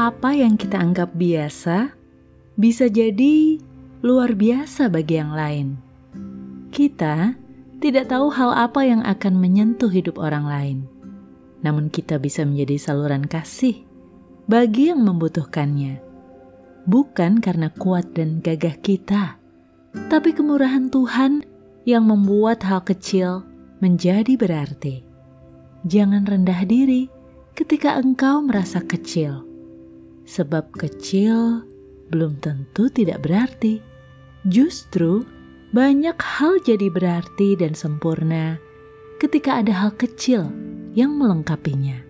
apa yang kita anggap biasa bisa jadi luar biasa bagi yang lain. Kita tidak tahu hal apa yang akan menyentuh hidup orang lain, namun kita bisa menjadi saluran kasih bagi yang membutuhkannya, bukan karena kuat dan gagah kita, tapi kemurahan Tuhan yang membuat hal kecil menjadi berarti. Jangan rendah diri ketika engkau merasa kecil, sebab kecil belum tentu tidak berarti. Justru banyak hal jadi berarti dan sempurna ketika ada hal kecil yang melengkapinya.